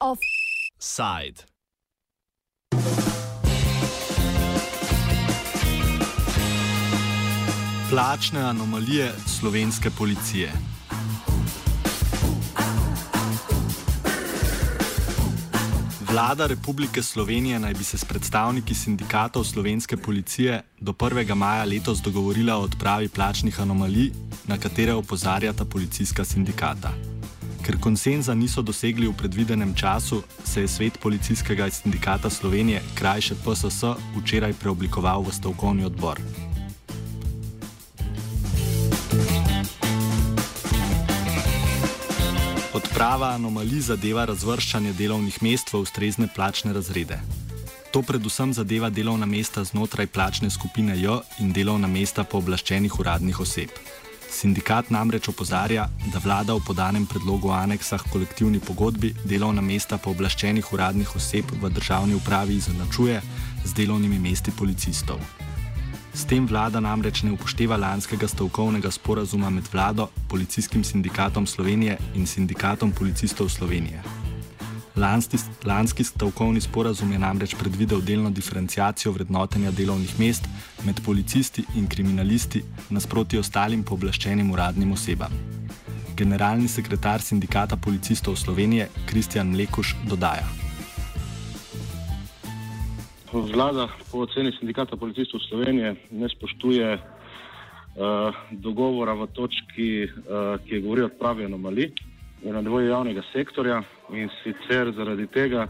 Offside. Plačne anomalije slovenske policije. Vlada Republike Slovenije naj bi se s predstavniki sindikatov slovenske policije do 1. maja letos dogovorila o odpravi plačnih anomalij, na katere opozarjata policijska sindikata. Ker konsenza niso dosegli v predvidenem času, se je svet policijskega sindikata Slovenije, krajše PSS, včeraj preoblikoval v stavkovni odbor. Odprava anomalij zadeva razvrščanje delovnih mest v ustrezne plačne razrede. To predvsem zadeva delovna mesta znotraj plačne skupine J in delovna mesta pooblaščenih uradnih oseb. Sindikat namreč opozarja, da vlada v podanem predlogu aneksa k kolektivni pogodbi delovna mesta pooblaščenih uradnih oseb v državni upravi izenačuje z delovnimi mesti policistov. S tem vlada namreč ne upošteva lanskega stavkovnega sporazuma med vlado, policijskim sindikatom Slovenije in sindikatom policistov Slovenije. Lanski, lanski stavkovni sporazum je namreč predvidel delno diferencijacijo vrednotenja delovnih mest med policisti in kriminalisti nasproti ostalim pooblaščenim uradnim osebam. Generalni sekretar sindikata policistov Slovenije Kristjan Mlekuš dodaja. Vlada po oceni sindikata policistov Slovenije ne spoštuje uh, dogovora v točki, uh, ki je govoril o odpravi anomalij na nivoju javnega sektorja in sicer zaradi tega,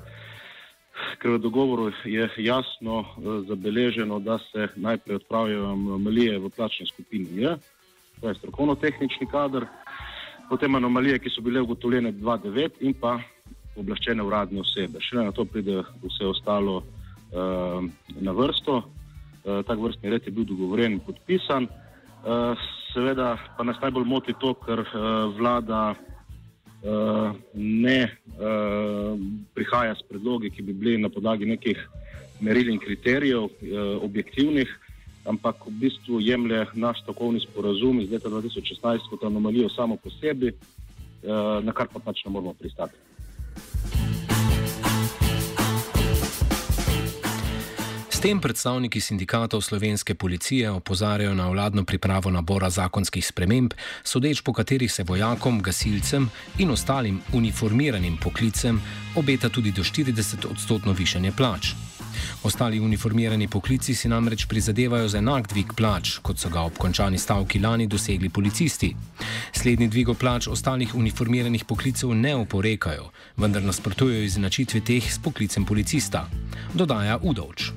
ker v dogovoru je jasno uh, zabeleženo, da se najprej odpravijo anomalije v plačni skupini J, to je strokovno-tehnični kader, potem anomalije, ki so bile ugotovljene 2009 in pa oblaščene uradne osebe. Šele na to pride vse ostalo. Ehm, na vrsto. Eh, tak vrstni red je bil dogovoren in podpisan. Eh, seveda pa nas najbolj moti to, ker eh, vlada ne prihaja s predlogi, ki bi bili na podlagi nekih meril in kriterijev, objektivnih, ampak v bistvu jemlje naš takovni sporazum iz leta 2016 kot anomalijo samo po sebi, na kar pa pač ne moramo pristati. Tem predstavniki sindikatov slovenske policije opozarjajo na vladno pripravo nabora zakonskih sprememb, sodeč po katerih se vojakom, gasilcem in ostalim uniformiranim poklicem obeta tudi do 40 odstotno višanje plač. Ostali uniformirani poklici si namreč prizadevajo za enak dvig plač, kot so ga ob končani stavki lani dosegli policisti. Slednji dvigo plač ostalih uniformiranih poklicev ne oporekajo, vendar nasprotujejo izenačitvi teh s poklicem policista, dodaja Udovč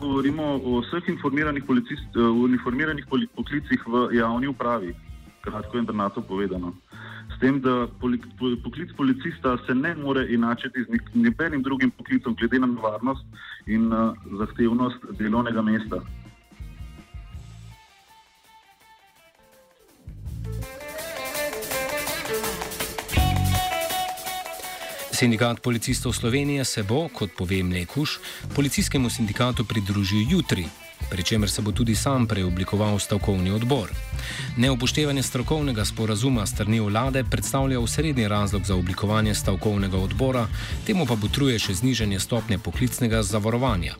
govorimo o vseh informiranih, eh, uniformiranih poklicih v javni upravi, kratko in drnato povedano. S tem, da poklic policista se ne more enačiti z nobenim drugim poklicom, glede na varnost in eh, zahtevnost delovnega mesta. Sindikat policistov Slovenije se bo, kot pove Mlekuš, policijskemu sindikatu pridružil jutri, pri čemer se bo tudi sam preoblikoval stavkovni odbor. Neupoštevanje strokovnega sporazuma strani vlade predstavlja srednji razlog za oblikovanje stavkovnega odbora, temu pa botruje še znižanje stopnje poklicnega zavarovanja.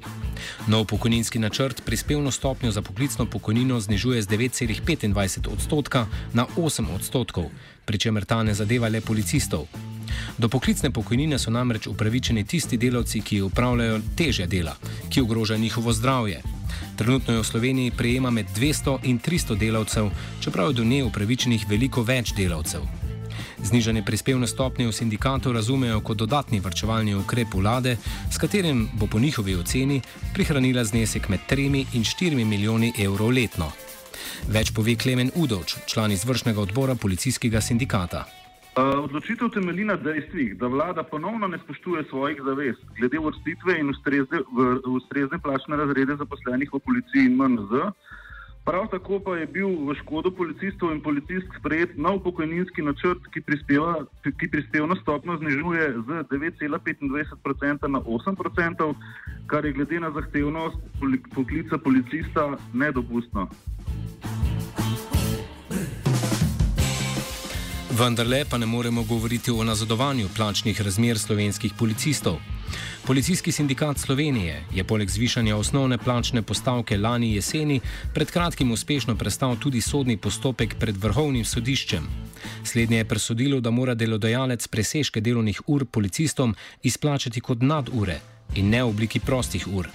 Nov pokojninski načrt prispevno stopnjo za poklicno pokojnino znižuje z 9,25 odstotka na 8 odstotkov, pri čemer ta ne zadeva le policistov. Do poklicne pokojnine so namreč upravičeni tisti delavci, ki upravljajo teže dela, ki ogrožajo njihovo zdravje. Trenutno je v Sloveniji prejema med 200 in 300 delavcev, čeprav je do nje upravičenih veliko več delavcev. Znižanje prispevne stopnje v sindikatu razumejo kot dodatni vrčevalni ukrep vlade, s katerim bo po njihovi oceni prihranila znesek med 3 in 4 milijoni evrov letno. Več pove Klemen Udovč, član izvršnega odbora policijskega sindikata. Odločitev temelji na dejstvih, da vlada ponovno ne spoštuje svojih zavez glede vrstitve in ustrezne, ustrezne plačne razrede zaposlenih v policiji in MNZ. Prav tako pa je bil v škodo policistov in policistk sprejet nov pokojninski načrt, ki, prispeva, ki prispevno stopno znižuje z 9,25% na 8%, kar je glede na zahtevnost poklica policista nedopustno. Vendarle pa ne moremo govoriti o nazadovanju plačnih razmer slovenskih policistov. Policijski sindikat Slovenije je poleg zvišanja osnovne plačne postavke lani jeseni pred kratkim uspešno prestal tudi sodni postopek pred vrhovnim sodiščem. Slednje je presodilo, da mora delodajalec presežke delovnih ur policistom izplačati kot nadure in ne v obliki prostih ur.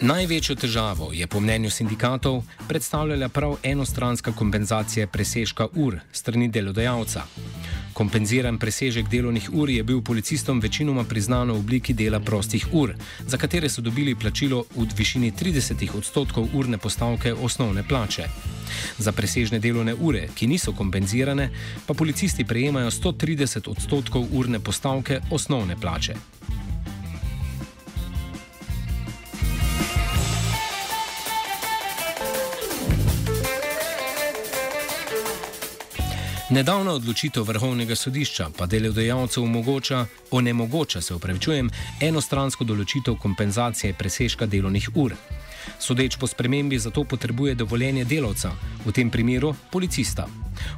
Največjo težavo je po mnenju sindikatov predstavljala prav enostranska kompenzacija presežka ur strani delodajalca. Kompenziran presežek delovnih ur je bil policistom večinoma priznan v obliki dela prostih ur, za katere so dobili plačilo v višini 30 odstotkov urne postavke osnovne plače. Za presežne delovne ure, ki niso kompenzirane, pa policisti prejemajo 130 odstotkov urne postavke osnovne plače. Nedavna odločitev vrhovnega sodišča pa delodajalcev omogoča, onemogoča se upravičujem, enostransko določitev kompenzacije presežka delovnih ur. Sodeč po spremembi zato potrebuje dovoljenje delavca, v tem primeru policista.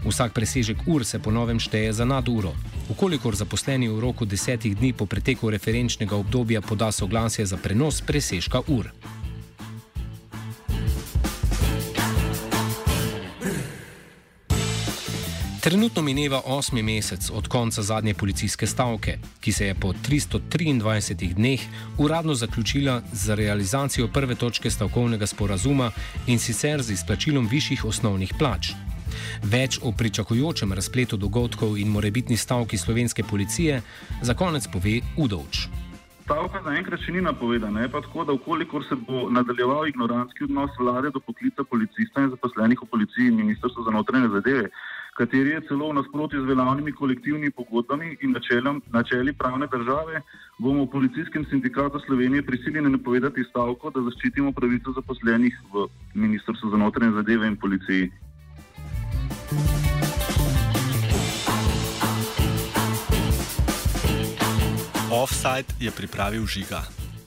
Vsak presežek ur se ponovem šteje za naduro. Ukolikor zaposleni v roku desetih dni po preteku referenčnega obdobja poda soglasje za prenos presežka ur. Trenutno mineva osmi mesec od konca zadnje policijske stavke, ki se je po 323 dneh uradno zaključila z realizacijo prve točke stavkovnega sporazuma in sicer z izplačilom višjih osnovnih plač. Več o pričakujočem razpletu dogodkov in morebitni stavki slovenske policije za konec pove Udovč. Stavka zaenkrat še ni napovedana, je pa tako, da ukolikor se bo nadaljeval ignorantski odnos vlade do poklica policista in zaposlenih v policiji in ministrstvu za notranje zadeve, kateri je celo v nasprotju z veljavnimi kolektivnimi pogodbami in načelom, načeli pravne države, bomo v policijskem sindikatu Slovenije prisiljeni napovedati stavko, da zaščitimo pravico zaposlenih v Ministrstvu za notranje zadeve in policiji. Offside je pripravil žiga.